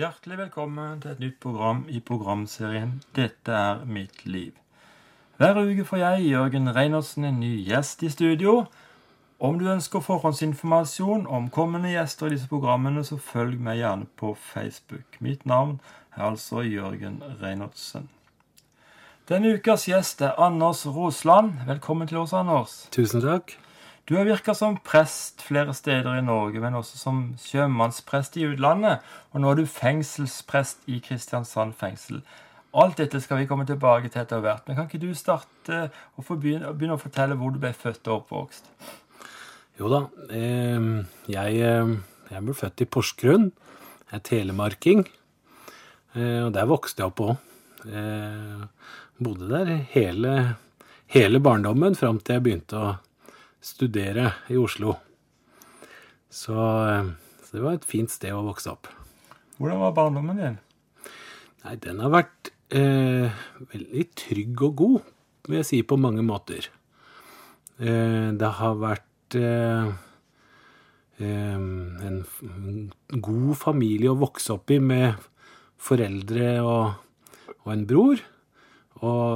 Hjertelig velkommen til et nytt program i programserien 'Dette er mitt liv'. Hver uke får jeg, Jørgen Reinersen, en ny gjest i studio. Om du ønsker forhåndsinformasjon om kommende gjester i disse programmene, så følg meg gjerne på Facebook. Mitt navn er altså Jørgen Reinertsen. Denne ukas gjest er Anders Rosland. Velkommen til oss, Anders. Tusen takk. Du har virka som prest flere steder i Norge, men også som sjømannsprest i utlandet. Og nå er du fengselsprest i Kristiansand fengsel. Alt dette skal vi komme tilbake til etter hvert. Men kan ikke du starte og begynne, begynne, å fortelle hvor du ble født og oppvokst? Jo da. Eh, jeg, jeg, ble født i Porsgrunn. Jeg er telemarking. Eh, og der vokste jeg opp òg. Eh, bodde der hele, hele barndommen fram til jeg begynte å studere i Oslo. Så, så, det var et fint sted å vokse opp. Hvordan var barndommen din? Nei, Den har vært eh, veldig trygg og god, vil jeg si, på mange måter. Eh, det har vært eh, en god familie å vokse opp i med foreldre og, og en bror. Og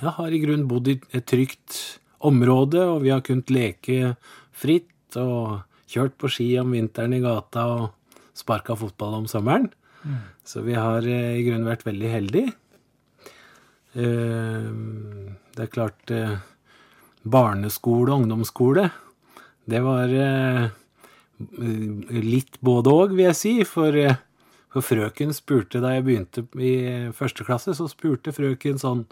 jeg har i grunnen bodd i et trygt område, og vi har kunnet leke fritt og kjørt på ski om vinteren i gata og sparka fotball om sommeren. Mm. Så vi har i grunnen vært veldig heldige. Det er klart Barneskole og ungdomsskole, det var litt både òg, vil jeg si. For, for frøken spurte da jeg begynte i første klasse, så spurte frøken sånn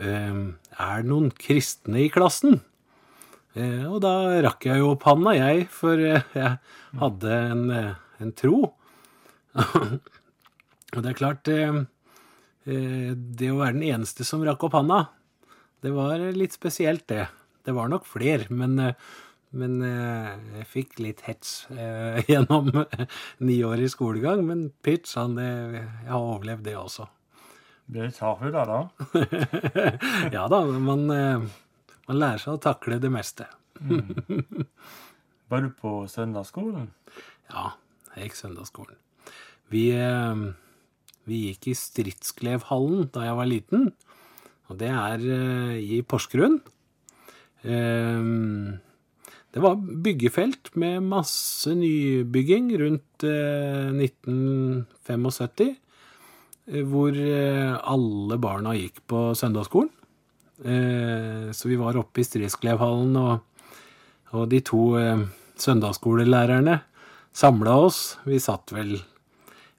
er det noen kristne i klassen? Eh, og da rakk jeg jo opp handa, jeg, for eh, jeg hadde en, eh, en tro. og det er klart Det å være den eneste som rakk opp handa, det var litt spesielt, det. Det var nok fler, men, men jeg fikk litt hets gjennom ni år i skolegang. Men pytt sann, jeg har overlevd det også. Ble hun da, da? ja da, man, man, lærer seg å takle det meste. mm. Var du på søndagsskolen? Ja, jeg gikk søndagsskolen. Vi, vi gikk i Stridsklevhallen da jeg var liten, og det er i Porsgrunn. Det var byggefelt med masse nybygging rundt 1975 hvor alle barna gikk på søndagsskolen. Så vi var oppe i Stridsklevhallen, og, og de to søndagsskolelærerne samla oss. Vi satt vel,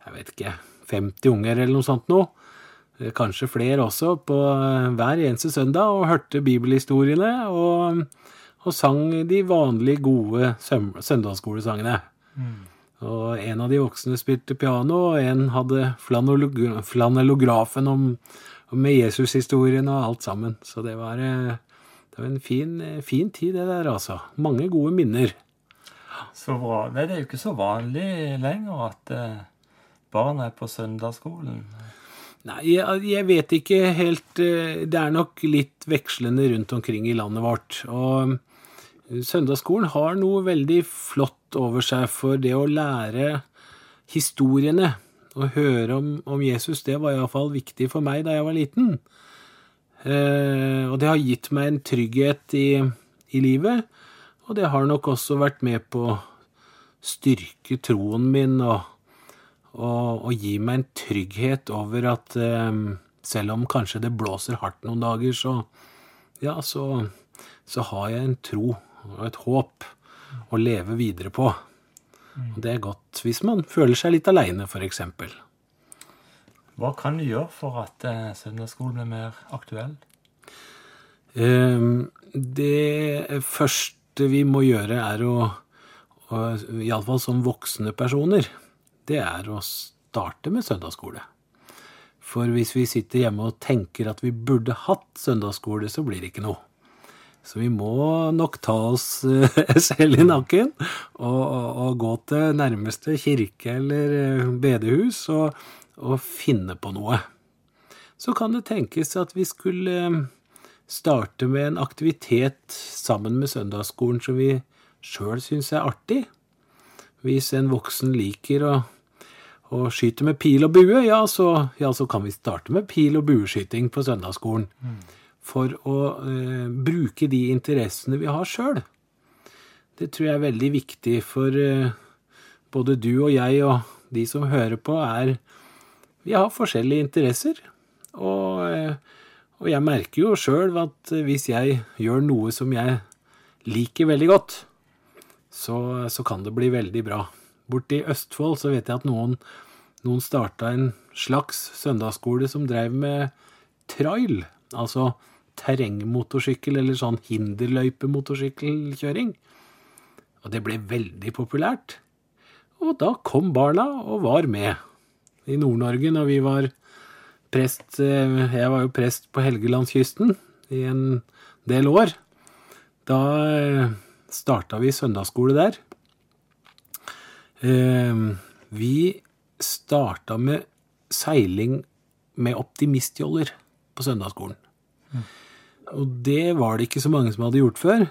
jeg vet ikke, 50 unger eller noe sånt noe. Kanskje flere også, på hver eneste søndag, og hørte bibelhistoriene og, og sang de vanlige, gode søndagsskolesangene. Mm. Og en av de voksne spilte piano, og en hadde flanellografen om, med Jesus-historien og alt sammen. Så det var, det var en fin, fin, tid, det der, altså. Mange gode minner. Så bra. Nei, det er jo ikke så vanlig lenger at barn er på søndagsskolen. Nei, jeg, vet ikke helt Det er nok litt vekslende rundt omkring i landet vårt. Og søndagsskolen har noe veldig flott over seg, for det å lære historiene og høre om, om Jesus, det var iallfall viktig for meg da jeg var liten. Eh, og det har gitt meg en trygghet i, i, livet, og det har nok også vært med på å styrke troen min og, og, og gi meg en trygghet over at eh, selv om kanskje det blåser hardt noen dager, så, ja, så, så har jeg en tro og et håp å leve videre på. Og det er godt hvis man føler seg litt aleine, f.eks. Hva kan du gjøre for at eh, søndagsskolen blir mer aktuell? Um, det første vi må gjøre, er å Iallfall som voksne personer, det er å starte med søndagsskole. For hvis vi sitter hjemme og tenker at vi burde hatt søndagsskole, så blir det ikke noe. Så vi må nok ta oss eh, selv i nakken og, og, og gå til nærmeste kirke eller eh, bedehus og, og, finne på noe. Så kan det tenkes at vi skulle eh, starte med en aktivitet sammen med søndagsskolen som vi sjøl syns er artig. Hvis en voksen liker å, å skyte med pil og bue, ja så, ja, så kan vi starte med pil- og bueskyting på søndagsskolen. For å eh, bruke de interessene vi har sjøl. Det tror jeg er veldig viktig for eh, både du og jeg og de som hører på, er Vi har forskjellige interesser. Og, eh, og jeg merker jo sjøl at hvis jeg gjør noe som jeg liker veldig godt, så, så kan det bli veldig bra. Borti Østfold så vet jeg at noen, noen starta en slags søndagsskole som drev med trail. Altså terrengmotorsykkel eller sånn hinderløypemotorsykkelkjøring. Og det ble veldig populært. Og da kom barna og var med. I Nord-Norge når vi var prest eh, Jeg var jo prest på Helgelandskysten i en del år. Da eh, starta vi søndagsskole der. Eh, vi starta med seiling med optimistjoller på søndagsskolen. Og det var det ikke så mange som hadde gjort før.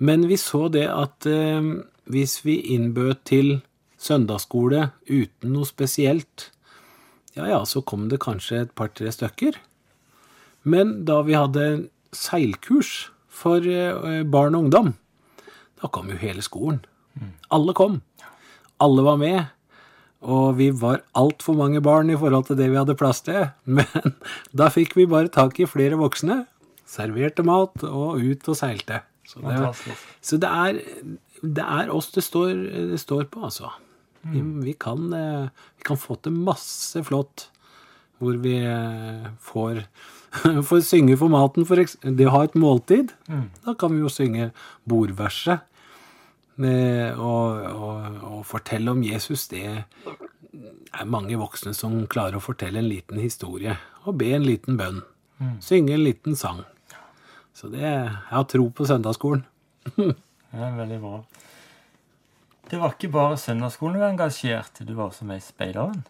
Men vi så det at eh, hvis vi innbød til søndagsskole uten noe spesielt, ja ja, så kom det kanskje et par-tre stykker. Men da vi hadde seilkurs for eh, barn og ungdom, da kom jo hele skolen. Alle kom. Alle var med. Og vi var altfor mange barn i forhold til det vi hadde plass til. Men da fikk vi bare tak i flere voksne, serverte mat og ut og seilte. Så det, så det, er, det er oss det står, det står på, altså. Vi, vi, kan, eh, vi kan få til masse flott hvor vi eh, får, får synge for maten. For det å ha et måltid, da kan vi jo synge bordverset. Og, og, og fortelle om Jesus, det er mange voksne som klarer å fortelle en liten historie. Og be en liten bønn. Synge en liten sang. Så det Jeg har tro på søndagsskolen. Det er veldig bra. Det var ikke bare søndagsskolen du engasjerte, du var også med i Speideren.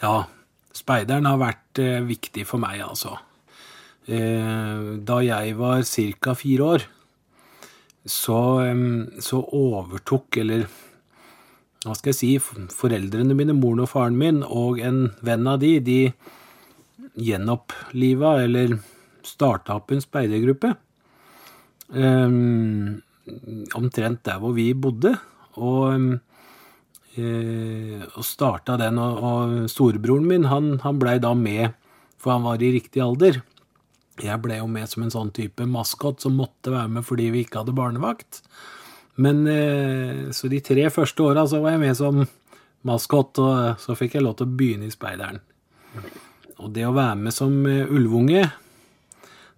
Ja, speideren har vært eh, viktig for meg, altså. Eh, da jeg var ca. fire år, så, eh, så overtok, eller hva skal jeg si, foreldrene mine, moren og faren min, og en venn av de, de gjenoppliva, eller starta opp en speidergruppe. Um, omtrent der hvor vi bodde. Og em, eh, starta den, og, og storebroren min han, han blei da med, for han var i riktig alder. Jeg ble jo med som en sånn type maskot som måtte være med fordi vi ikke hadde barnevakt. Men eh, Så de tre første åra så var jeg med som maskot, og så fikk jeg lov til å begynne i Speideren. Og det å være med som eh, ulvunge,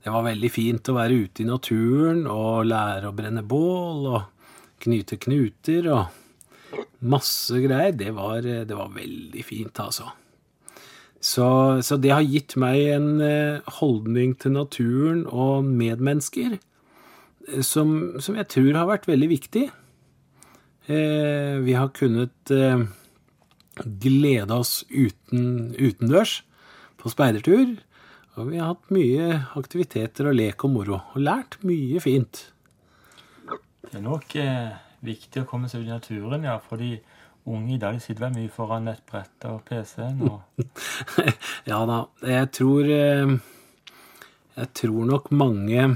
det var veldig fint å være ute i naturen og lære å brenne bål og knyte knuter og masse greier. Det var, det var veldig fint, altså. Så, så det har gitt meg en eh, holdning til naturen og medmennesker eh, som, som jeg tror har vært veldig viktig. Eh, vi har kunnet eh, glede oss uten, utendørs på speidertur. Og vi har hatt mye aktiviteter og lek og moro, og lært mye fint. Det er nok eh, viktig å komme seg ut i naturen, ja, for de unge i dag sitter vel mye foran nettbrettet og PC-en. og ja da, jeg tror eh, Jeg tror nok mange,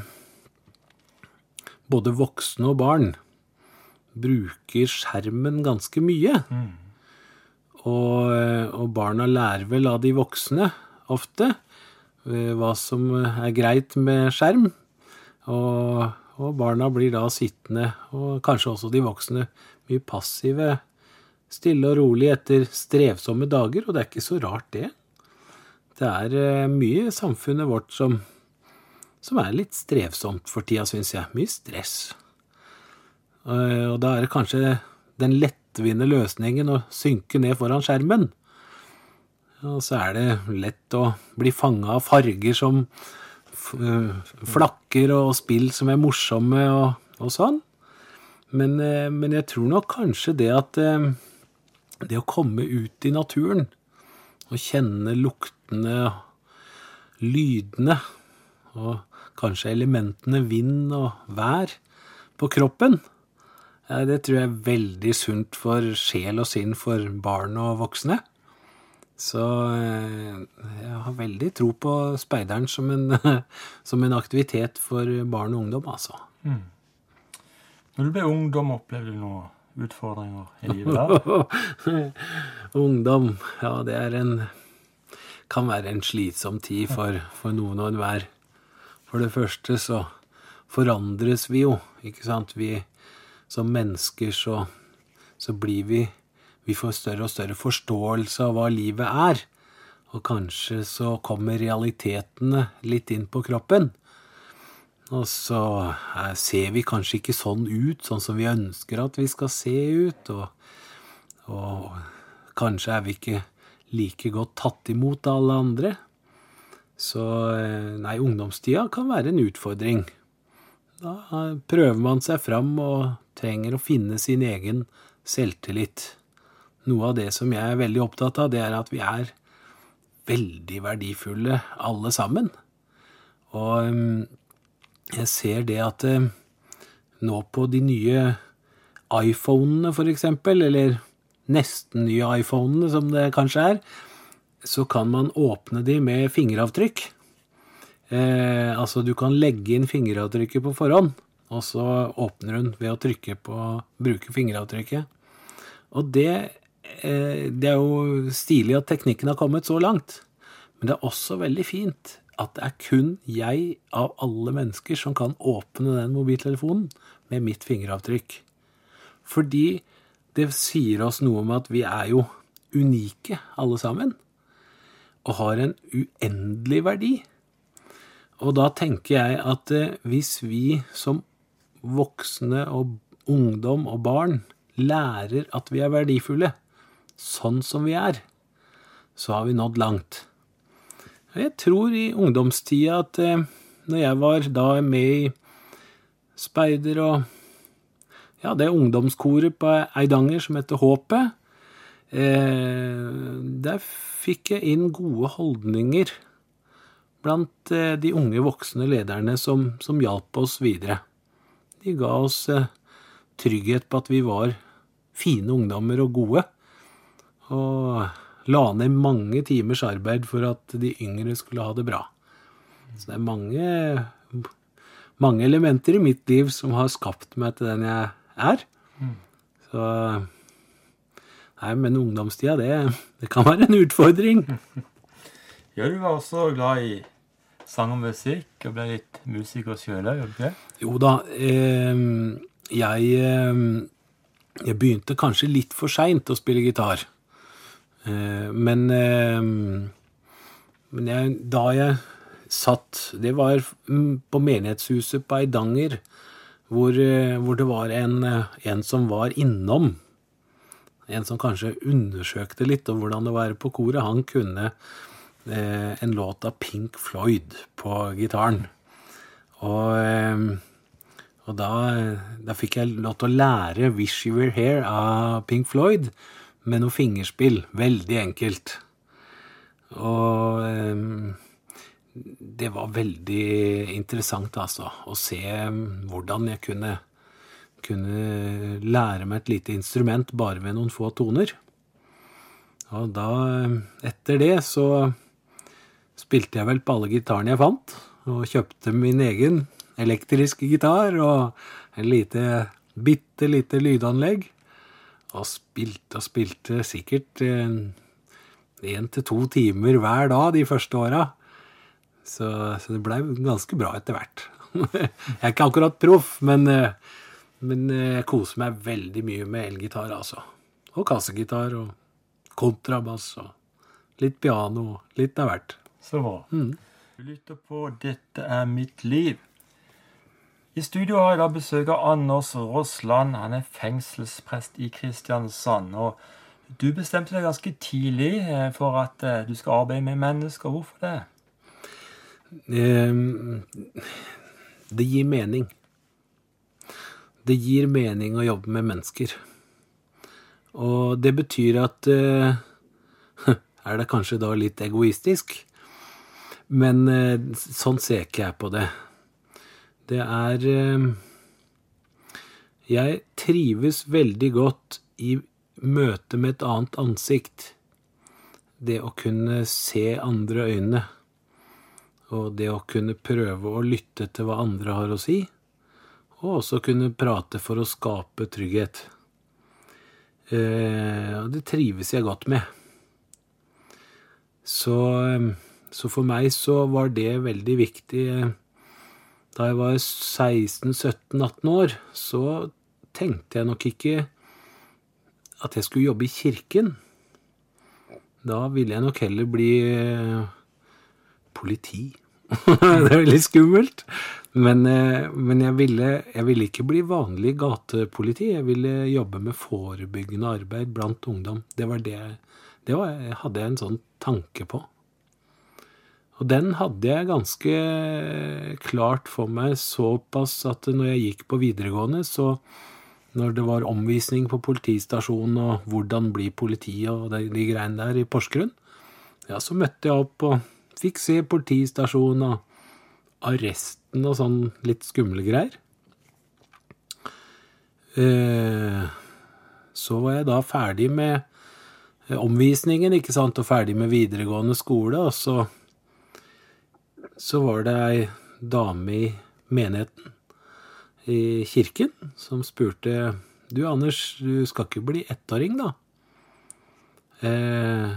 både voksne og barn, bruker skjermen ganske mye. Og, eh, og barna lærer vel av de voksne ofte hva som er greit med skjerm. Og, og barna blir da sittende, og kanskje også de voksne, mye passive, stille og rolig etter strevsomme dager, og det er ikke så rart, det. Det er eh, mye i samfunnet vårt som, som er litt strevsomt for tida, syns jeg. Mye stress. Eh, Og da er det kanskje den lettvinte løsningen å synke ned foran skjermen. Og så er det lett å bli fanga av farger som øh, flakker, og spill som er morsomme og, og sånn. Men, eh, men jeg tror nok kanskje det at eh, det å komme ut i naturen og kjenne luktene, lydene og kanskje elementene vind og vær på kroppen, Det tror jeg er veldig sunt for sjel og sinn for barn og voksne. Så eh, jeg har veldig tro på speideren som en, som en aktivitet for barn og ungdom, altså. Når du ble ungdom, opplevde du noen utfordringer i livet der? Ungdom, ja, det er en kan være en slitsom tid for, for noen og enhver. For det første så forandres vi jo, ikke sant. Vi som mennesker så, så blir vi Vi får større og større forståelse av hva livet er. Og kanskje så kommer realitetene litt inn på kroppen. Og så ser vi kanskje ikke sånn ut, sånn som vi ønsker at vi skal se ut. Og, og kanskje er vi ikke like godt tatt imot av alle andre. Så eh, nei, ungdomstida kan være en utfordring. Da eh, prøver man seg fram og trenger å finne sin egen selvtillit. Noe av det som jeg er veldig opptatt av, det er at vi er veldig verdifulle alle sammen. Og mm, jeg ser det at eh, nå på de nye iPhonene, for eksempel, eller nesten nye iPhonene, som det kanskje er, så kan man åpne de med fingeravtrykk. Eh, altså, du kan legge inn fingeravtrykket på forhånd, og så åpner hun ved å trykke på bruke fingeravtrykket. Og det, det er jo stilig at teknikken har kommet så langt. Men det er også veldig fint at det er kun jeg av alle mennesker som kan åpne den mobiltelefonen med mitt fingeravtrykk. Fordi det sier oss noe om at vi er jo unike alle sammen. Og har en uendelig verdi. Og da tenker jeg at eh, hvis vi som voksne og ungdom og barn lærer at vi er verdifulle, sånn som vi er, så har vi nådd langt. Jeg tror i ungdomstida at eh, når jeg var da med i speider og ja, det ungdomskoret på Eidanger som heter Håpet, eh, der fikk jeg inn gode holdninger blant eh, de unge voksne lederne som, som hjalp oss videre. De ga oss trygghet på at vi var fine ungdommer og gode, og la ned mange timers arbeid for at de yngre skulle ha det bra. Så det er mange, mange elementer i mitt liv som har skapt meg til den jeg er. Så Nei, men ungdomstida, det, det kan være en utfordring. Ja, du var også glad i sang og musikk, og ble litt musiker sjøl òg, gjorde du ikke? Jo da, eh, jeg, eh, jeg begynte kanskje litt for seint å spille gitar. Eh, men eh, men jeg, da jeg satt Det var mm, på menighetshuset på Eidanger, hvor, eh, hvor det var en, en som var innom. En som kanskje undersøkte litt om hvordan det var på koret. Han kunne eh, en låt av Pink Floyd på gitaren. Og, eh, og da, da, fikk jeg lov til å lære 'Wish You Were Here' av Pink Floyd med noe fingerspill. Veldig enkelt. Og eh, det var veldig interessant, altså, å se hvordan jeg kunne, kunne lære meg et lite instrument bare med noen få toner. Og da, etter det, så spilte jeg vel på alle gitarene jeg fant, og kjøpte min egen elektriske gitar og en lite, bitte lite lydanlegg. Og spilte og spilte sikkert én til to timer hver dag de første åra. Så, så, det blei ganske bra etter hvert. jeg er ikke akkurat proff, men, men jeg koser meg veldig mye med elgitar, altså. Og kassegitar og kontrabass og litt piano. Litt av hvert. Så bra. Mm. Du lytter på Dette er mitt liv. I studio har jeg da besøk av Anders Rossland. Han er fengselsprest i Kristiansand. og Du bestemte deg ganske tidlig for at du skal arbeide med mennesker. Hvorfor det? Det gir mening. Det gir mening å jobbe med mennesker. Og det betyr at Er det kanskje da litt egoistisk? Men sånn ser ikke jeg på det. Det er Jeg trives veldig godt i møte med et annet ansikt. Det å kunne se andre øyne. Og det å kunne prøve å lytte til hva andre har å si. Og også kunne prate for å skape trygghet. Eh, og det trives jeg godt med. Så, så for meg så var det veldig viktig. Da jeg var 16-17-18 år, så tenkte jeg nok ikke at jeg skulle jobbe i kirken. Da ville jeg nok heller bli eh, politi. det er veldig skummelt. Men, eh, men jeg, ville, jeg, ville, ikke bli vanlig gatepoliti. Jeg ville jobbe med forebyggende arbeid blant ungdom. Det var det, det var, hadde jeg en sånn tanke på. Og den hadde jeg ganske klart for meg såpass at når jeg gikk på videregående, så når det var omvisning på politistasjonen og hvordan bli politi og de, de greiene der i Porsgrunn, ja, så møtte jeg opp og fikk se politistasjonen og arresten og sånn litt skumle greier. Eh, så var jeg da ferdig med omvisningen, ikke sant, og ferdig med videregående skole, og så så var det ei dame i menigheten i kirken som spurte Du, Anders, du skal ikke bli ettåring, da? Eh,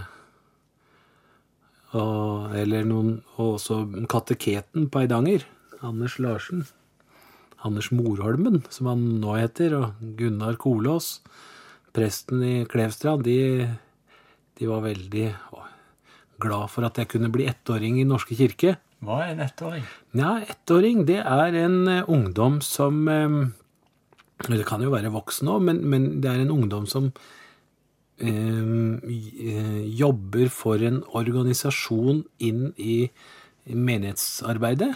og, eller noen Og også kateketen på Eidanger, Anders Larsen. Anders Morholmen, som han nå heter, og Gunnar Kolås, presten i Klevstrand, de, de var veldig glad for at jeg kunne bli ettåring i Norske kirke. Hva er en ettåring? Ja, Ettåring det er en uh, ungdom som um, Det kan jo være voksen òg, men, men, det er en ungdom som eh, jobber for en organisasjon inn i menighetsarbeidet.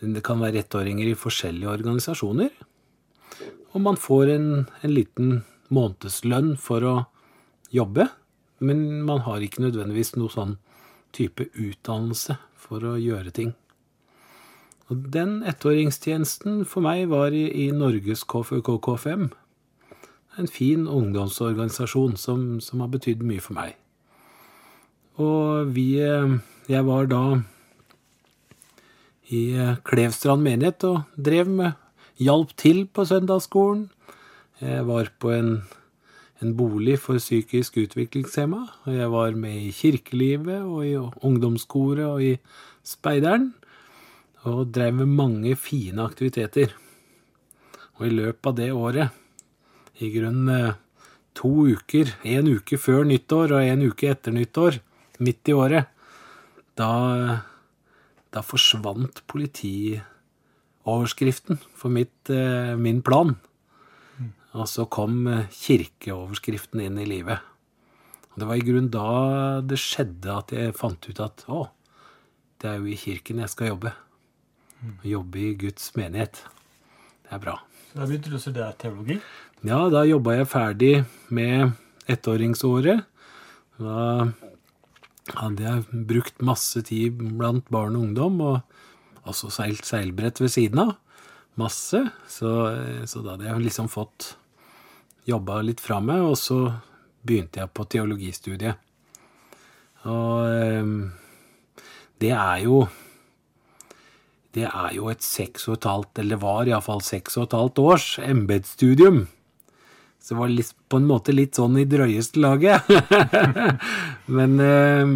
Det kan være ettåringer i forskjellige organisasjoner. Og man får en, en liten månedslønn for å jobbe, men man har ikke nødvendigvis noe sånn type utdannelse for å gjøre ting. Og den ettåringstjenesten for meg var i, i Norges KFUK-KFM. En fin ungdomsorganisasjon som, som har betydd mye for meg. Og vi eh, Jeg var da i eh, Klevstrand menighet og drev med Hjalp til på søndagsskolen. Jeg var på en en bolig for psykisk utviklingshemma. Og jeg var med i kirkelivet og i ungdomskoret og i speideren. Og drev med mange fine aktiviteter. Og i løpet av det året, i grunnen eh, to uker, én uke før nyttår og én uke etter nyttår, midt i året, da, da forsvant politioverskriften for mitt, eh, min plan. Og så kom eh, kirkeoverskriften inn i livet. Og det var i grunnen da det skjedde at jeg fant ut at å, det er jo i kirken jeg skal jobbe. Jobbe i Guds menighet. Det er bra. Så Da begynte du å studere teologi? Ja, da jobba jeg ferdig med ettåringsåret. Da hadde jeg brukt masse tid blant barn og ungdom, og også seilt seilbrett ved siden av. Masse. Så, så da hadde jeg liksom fått jobba litt fra meg, og så begynte jeg på teologistudiet. Og ehm, det er jo Det er jo et seks og et halvt, eller var iallfall seks og et halvt års embetsstudium. Så det var litt, på en måte litt sånn i drøyeste laget. men, ehm,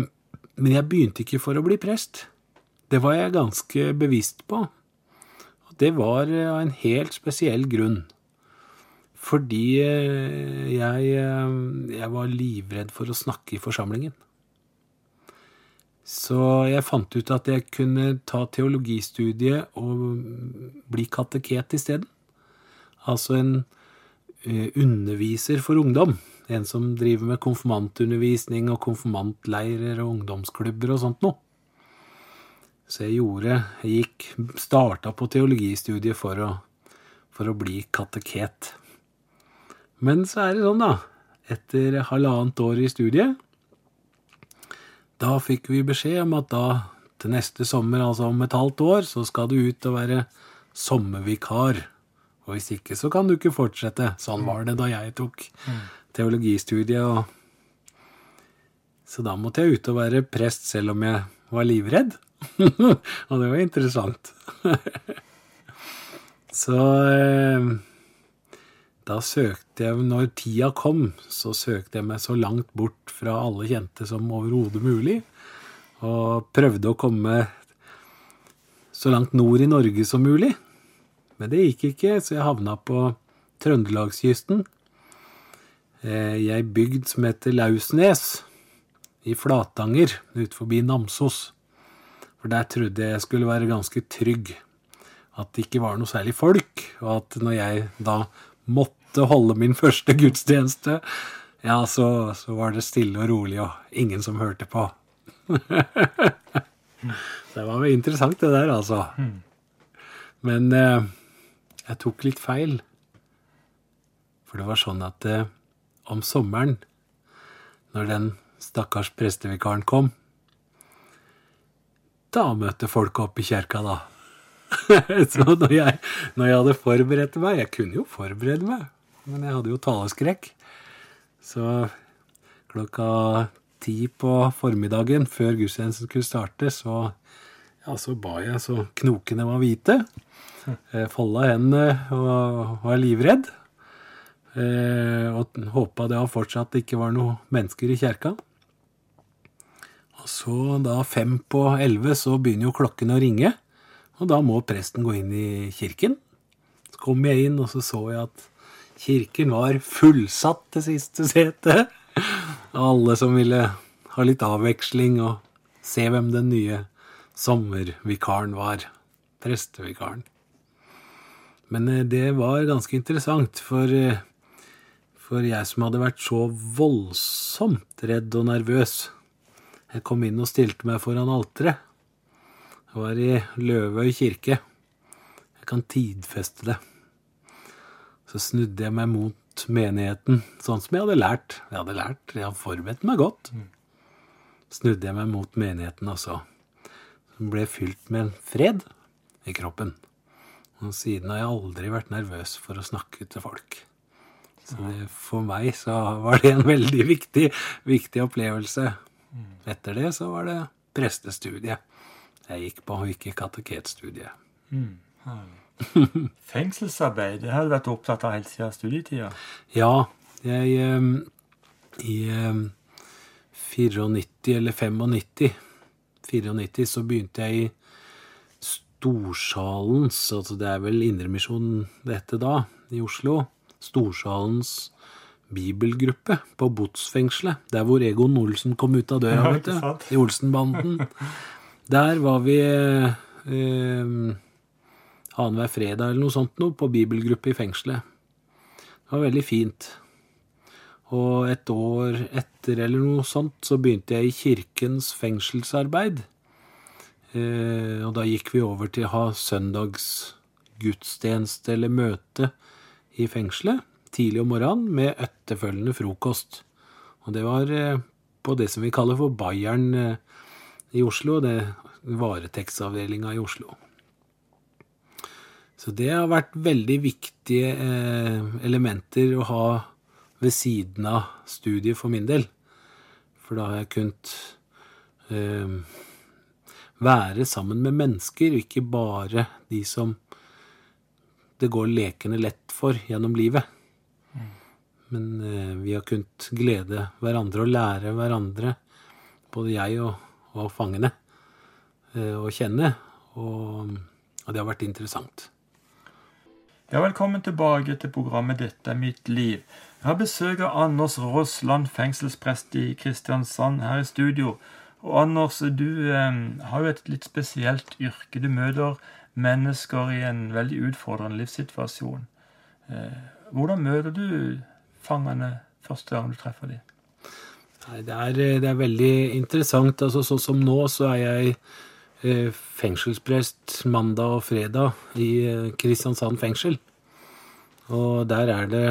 men jeg begynte ikke for å bli prest. Det var jeg ganske bevisst på. Og det var av en helt spesiell grunn. Fordi eh, jeg, eh, jeg, var livredd for å snakke i forsamlingen. Så jeg fant ut at jeg kunne ta teologistudiet og bli kateket isteden. Altså en eh, underviser for ungdom. En som driver med konfirmantundervisning og konfirmantleirer og ungdomsklubber og sånt noe. Så jeg gjorde Jeg Starta på teologistudiet for å, for å bli kateket. Men så er det sånn, da. Etter halvannet år i studiet, da fikk vi beskjed om at da til neste sommer, altså om et halvt år, så skal du ut og være sommervikar Og hvis ikke, så kan du ikke fortsette. Sånn var det da jeg tok teologistudiet. Og... Så da måtte jeg ut og være prest selv om jeg var livredd. og det var interessant. så eh, da søkte jeg, når tida kom, så søkte jeg meg så langt bort fra alle kjente som overhodet mulig. Og prøvde å komme så langt nord i Norge som mulig. Men det gikk ikke, så jeg havna på Trøndelagskysten. Eh, I ei bygd som heter Lausnes i Flatanger ut forbi Namsos. For der trodde jeg jeg skulle være ganske trygg. At det ikke var noe særlig folk, og at når jeg da måtte holde min første gudstjeneste, ja, så, så var det stille og rolig og ingen som hørte på. det var vel interessant, det der, altså. Men eh, jeg tok litt feil. For det var sånn at eh, om sommeren, når den stakkars prestevikaren kom, da møtte folk opp i kjerka, da. Så når jeg, når jeg hadde forberedt meg Jeg kunne jo forberede meg, men jeg hadde jo taleskrekk. Så klokka ti på formiddagen, før gudstjenesten skulle starte, så, ja, så ba jeg så knokene var hvite. Jeg folda hendene og var livredd. Eh, og håpa det fortsatt ikke var noen mennesker i kjerka. Og så da fem på elleve så begynner jo klokken å ringe. Og da må presten gå inn i kirken. Så kom jeg inn, og så så jeg at kirken var fullsatt til siste sete. Alle som ville ha litt avveksling og se hvem den nye sommervikaren var. Prestevikaren. Men eh, det var ganske interessant, for, eh, for jeg som hadde vært så voldsomt redd og nervøs Jeg kom inn og stilte meg foran alteret. Det var i Løvøy kirke. Jeg kan tidfeste det. Så snudde jeg meg mot menigheten, sånn som jeg hadde lært. Jeg hadde lært, jeg hadde forberedt meg godt. Snudde jeg meg mot menigheten, også. Som ble fylt med en fred i kroppen. Og siden har jeg aldri vært nervøs for å snakke til folk. Så det, for meg så var det en veldig viktig, viktig opplevelse. Etter det så var det prestestudiet jeg gikk på, og ikke kateketstudiet. Fengselsarbeid det har du vært opptatt av helt siden studietida. Ja, jeg um, I um, 94 eller 95 94 så begynte jeg i Storsalens altså Det er vel Indremisjonen det heter da, i Oslo. Storsalens bibelgruppe på Botsfengselet. Der hvor Egon Olsen kom ut av døra, vet du. I Olsenbanden. Der var vi eh, eh, annenhver fredag eller noe sånt noe, på bibelgruppe i fengselet. Det var veldig fint. Og et år etter eller noe sånt, så begynte jeg i kirkens fengselsarbeid. Eh, og da gikk vi over til å ha søndagsgudstjeneste eller møte i fengselet tidlig om morgenen med etterfølgende frokost. Og det var eh, på det som vi kaller for Bayern eh, i Oslo, det varetektsavdelinga i Oslo. Så det har vært veldig viktige eh, elementer å ha ved siden av studiet for min del. For da har jeg kunnet eh, være sammen med mennesker, og ikke bare de som det går lekende lett for gjennom livet. Men eh, vi har kunnet glede hverandre og lære hverandre, både jeg og, og fangene, eh, å kjenne. Og, og det har vært interessant. Ja, velkommen tilbake til programmet 'Dette er mitt liv'. Jeg har besøk av Anders Rossland, fengselsprest i Kristiansand, her i studio. Og Anders, du eh, har jo et litt spesielt yrke. Du møter mennesker i en veldig utfordrende livssituasjon. Eh, hvordan møter du fangene første gang du treffer dem? Nei, det er, eh, det er veldig interessant. Altså, sånn som nå, så er jeg eh, fengselsprest mandag og fredag i eh, Kristiansand fengsel. Og der er det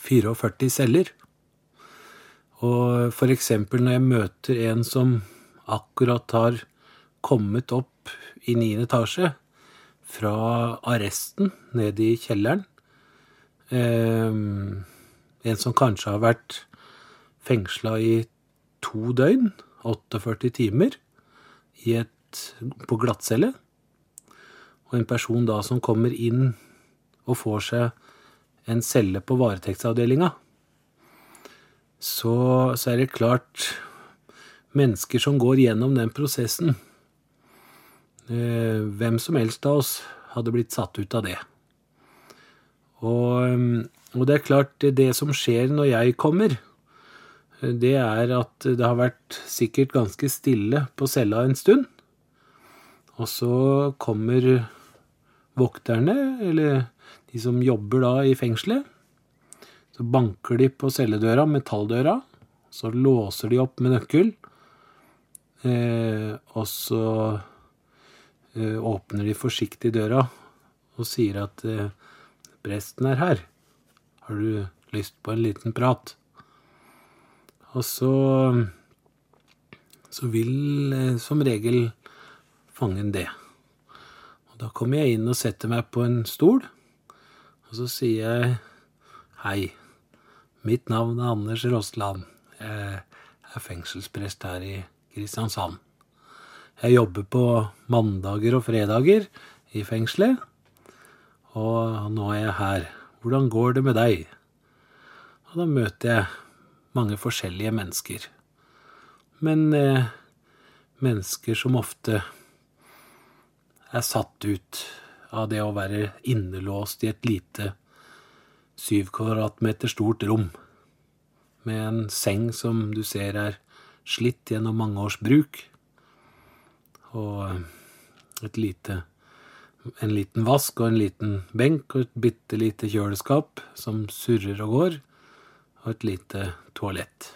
44 celler. Og eksempel når jeg møter en som akkurat har kommet opp i niende etasje fra arresten ned i kjelleren. Eh, en som kanskje har vært fengsla i to døgn, 48 timer, et, på glattcelle. Og en person da som kommer inn og får seg en celle på varetektsavdelinga, så, så er det klart Mennesker som går gjennom den prosessen eh, Hvem som helst av oss hadde blitt satt ut av det. Og, og det er klart, det som skjer når jeg kommer, det er at det har vært sikkert ganske stille på cella en stund. Og så kommer vokterne, eller de som jobber da i fengselet. Så banker de på celledøra, metalldøra. Så låser de opp med nøkkel. Eh, og så eh, åpner de forsiktig døra og sier at eh, presten er her. Har du lyst på en liten prat? Og så så vil eh, som regel fangen det. Og da kommer jeg inn og setter meg på en stol, og så sier jeg hei. Mitt navn er Anders Rostland. Jeg er fengselsprest her i Kristiansand. Jeg jobber på mandager og fredager i fengselet, og nå er jeg her. Hvordan går det med deg? Og da møter jeg mange forskjellige mennesker. Men eh, mennesker som ofte er satt ut av det å være innelåst i et lite syv kvadratmeter stort rom, med en seng som du ser er slitt gjennom mange års bruk, og et lite en liten vask og en liten benk og et bitte lite kjøleskap som surrer og går, og et lite toalett.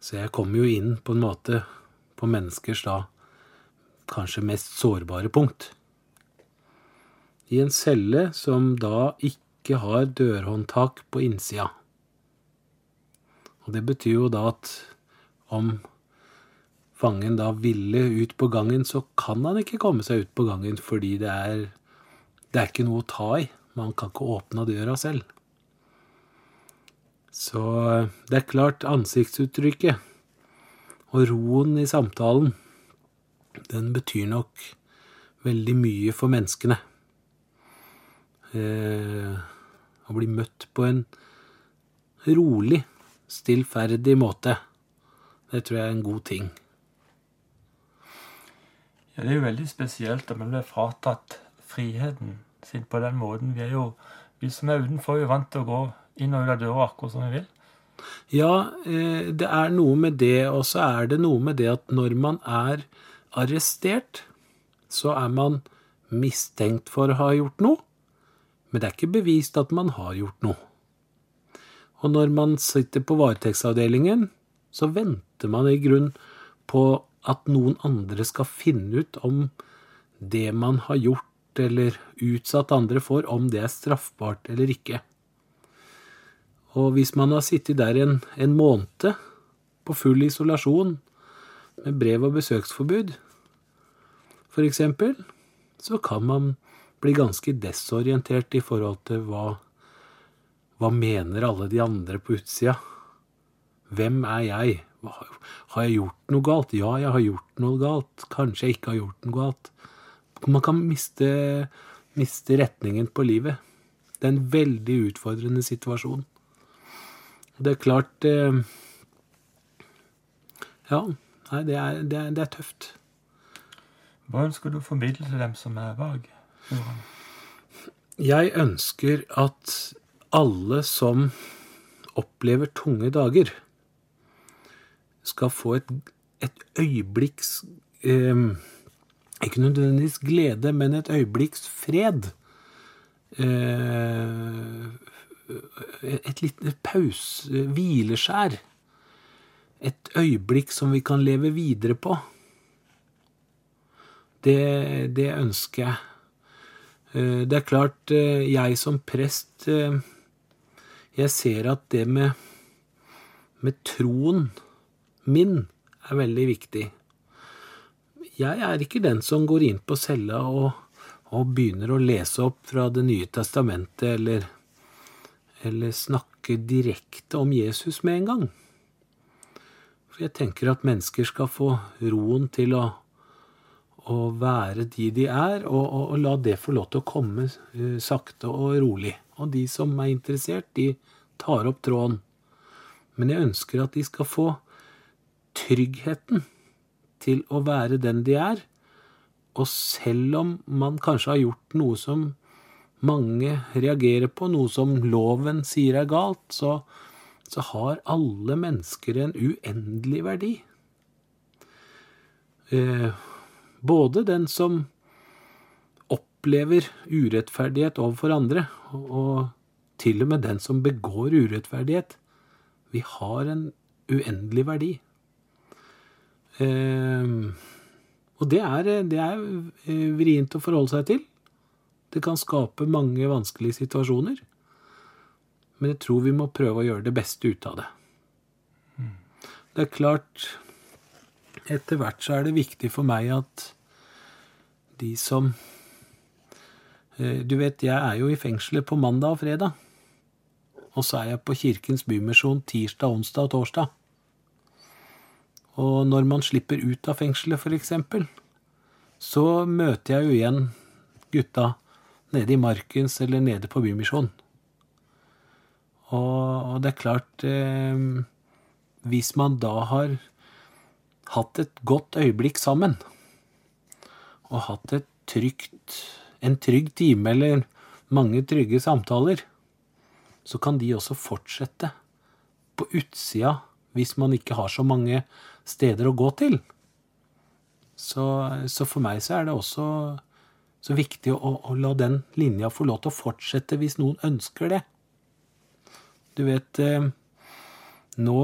Så jeg kom jo inn på en måte på menneskers da kanskje mest sårbare punkt. I en celle som da ikke har dørhåndtak på innsida. Og det betyr jo da at om fangen da ville ut på gangen, så kan han ikke komme seg ut på gangen fordi det er, det er ikke noe å ta i. Man kan ikke åpne døra selv. Så det er klart, ansiktsuttrykket og roen i samtalen, den betyr nok veldig mye for menneskene. Eh, å bli møtt på en rolig, stillferdig måte, det tror jeg er en god ting. Ja, Det er jo veldig spesielt at man blir fratatt friheten sin på den måten. Vi er jo, vi som er utenfor, er jo vant til å gå inn og ut av døra akkurat som vi vil. Ja, eh, det er noe med det, og så er det noe med det at når man er arrestert, så er man mistenkt for å ha gjort noe, men det er ikke bevist at man har gjort noe. Og når man sitter på varetektsavdelingen, så venter man i grunn på at noen andre skal finne ut om det man har gjort eller utsatt andre for, om det er straffbart eller ikke. Og hvis man har sittet der en, en måned på full isolasjon med brev og besøksforbud, f.eks., så kan man bli ganske desorientert i forhold til hva, hva mener alle de andre på utsida. Hvem er jeg? Har jeg gjort noe galt? Ja, jeg har gjort noe galt. Kanskje jeg ikke har gjort noe galt. Man kan miste, miste retningen på livet. Det er en veldig utfordrende situasjon. Det er klart eh, Ja, nei, det er, det, er, det er, tøft. Hva ønsker du å formidle til dem som er vag? Jeg ønsker at alle som opplever tunge dager, skal få et, et øyeblikks eh, Ikke nødvendigvis glede, men et øyeblikks fred. Eh, et lite pause, hvileskjær. Et øyeblikk som vi kan leve videre på. Det, det ønsker jeg. Eh, det er klart, eh, jeg som prest eh, Jeg ser at det med, med troen min er veldig viktig. Jeg er ikke den som går inn på cella og, og begynner å lese opp fra Det nye testamentet, eller, eller snakke direkte om Jesus med en gang. For jeg tenker at mennesker skal få roen til å, å være de de er, og, og, og, la det få lov til å komme uh, sakte og rolig. Og de som er interessert, de tar opp tråden. Men jeg ønsker at de skal få tryggheten til å være den de er, og selv om man kanskje har gjort noe som mange reagerer på, noe som loven sier er galt, så, så har alle mennesker en uendelig verdi. Eh, både den som opplever urettferdighet overfor andre, og til og med den som begår urettferdighet. Vi har en uendelig verdi. Eh, og det er, det er eh, vrient å forholde seg til. Det kan skape mange vanskelige situasjoner. Men jeg tror vi må prøve å gjøre det beste ut av det. Det er klart Etter hvert så er det viktig for meg at de som eh, Du vet, jeg er jo i fengselet på mandag og fredag. Og så er jeg på Kirkens Bymisjon tirsdag, onsdag og torsdag. Og når man slipper ut av fengselet, f.eks., så møter jeg jo igjen gutta nede i Markens eller nede på Bymisjonen. Og, og, det er klart eh, Hvis man da har hatt et godt øyeblikk sammen, og hatt et trygt, en trygg time eller mange trygge samtaler, så kan de også fortsette på utsida hvis man ikke har så mange steder å gå til. Så, så for meg så er det også så viktig å, å, la den linja få lov til å fortsette hvis noen ønsker det. Du vet eh, Nå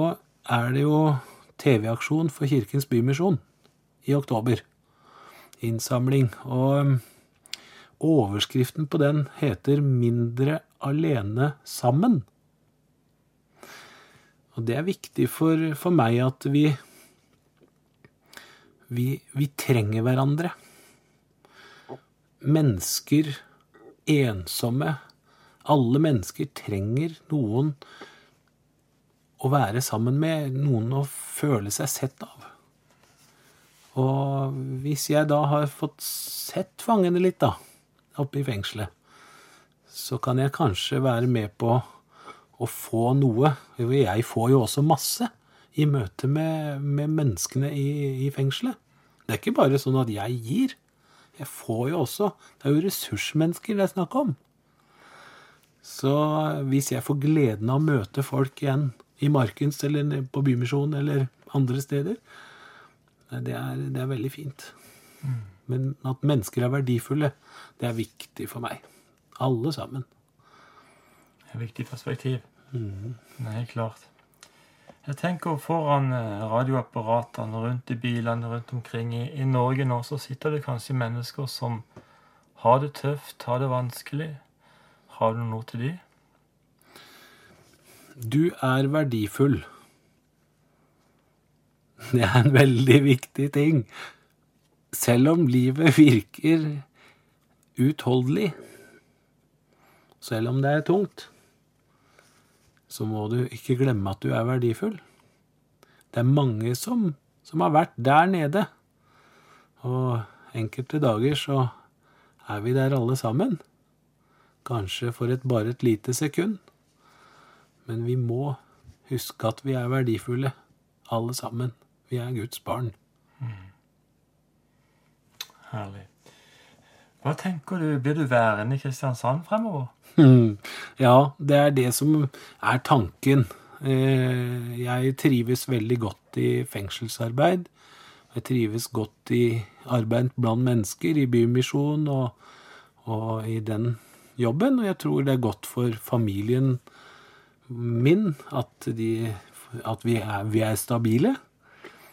er det jo TV-aksjon for Kirkens Bymisjon i oktober. Innsamling. Og eh, overskriften på den heter 'Mindre alene sammen'. Og det er viktig for, for meg at vi, vi, vi trenger hverandre. Mennesker, ensomme Alle mennesker trenger noen å være sammen med, noen å føle seg sett av. Og hvis jeg da har fått sett fangene litt, da, oppe i fengselet, så kan jeg kanskje være med på å få noe. Jeg får jo også masse i møte med, med menneskene i, i, fengselet. Det er ikke bare sånn at jeg gir. Jeg får jo også Det er jo ressursmennesker det er snakk om. Så hvis jeg får gleden av å møte folk igjen i Markens eller på Bymisjonen eller andre steder, det er, det er veldig fint. Mm. Men at mennesker er verdifulle, det er viktig for meg. Alle sammen Det er et viktig perspektiv. Mm. Er klart. Jeg tenker foran eh, radioapparatene rundt i bilene rundt omkring i, i, Norge nå, så sitter det kanskje mennesker som har det tøft, har det vanskelig. Har du noe til de? Du er verdifull. Det er en veldig viktig ting. Selv om livet virker utholdelig, selv om det er tungt, så må du ikke glemme at du er verdifull. Det er mange som, som har vært der nede. Og enkelte dager så er vi der alle sammen. Kanskje for et, bare et lite sekund. Men vi må huske at vi er verdifulle, alle sammen. Vi er Guds barn. Mm. Herlig. Hva tenker du, Blir du værende i Kristiansand fremover? Ja, det er det som er tanken. Eh, jeg trives veldig godt i fengselsarbeid. Jeg trives godt i arbeid blant mennesker, i Bymisjon og, og i den jobben. Og jeg tror det er godt for familien min at, de, at vi, er, vi er stabile.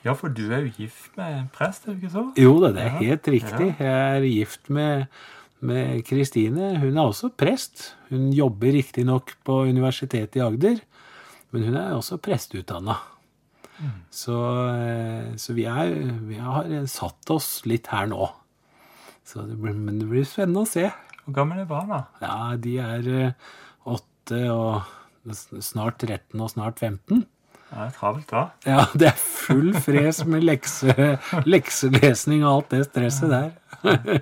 Ja, for du er jo gift med en prest, er du ikke så? Jo da, det er helt riktig. Jeg er gift med Kristine. Hun er også prest. Hun jobber riktignok på Universitetet i Agder, men hun er også presteutdanna. Mm. Så, eh, så vi, er, vi, har satt oss litt her nå. Så det blir, men det blir spennende å se. Hvor gamle er barna? Ja, de er eh, åtte og snart 13 og snart 15. Det er travelt da. Ja, det er full fres med lekse, lekselesning og alt det stresset der.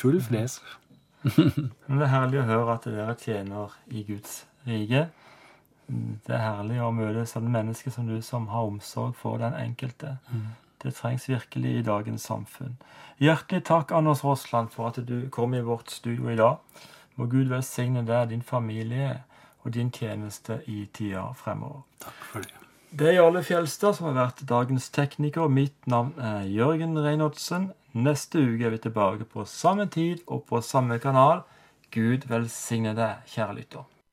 Full fres. Men det er herlig å høre at dere tjener i Guds rike. Det er herlig å møte sånne mennesker som du, som har omsorg for den enkelte. Det trengs virkelig i dagens samfunn. Hjertelig takk, Anders Rosland, for at du kom i vårt studio i dag. Må Gud velsigne deg, din familie og din tjeneste i tida fremover. Takk for det. Det er Jarle Fjelstad som har vært dagens tekniker. Mitt navn er Jørgen Reinholdsen. Neste uke er vi tilbake på samme tid og på samme kanal. Gud velsigne deg, kjære lytter.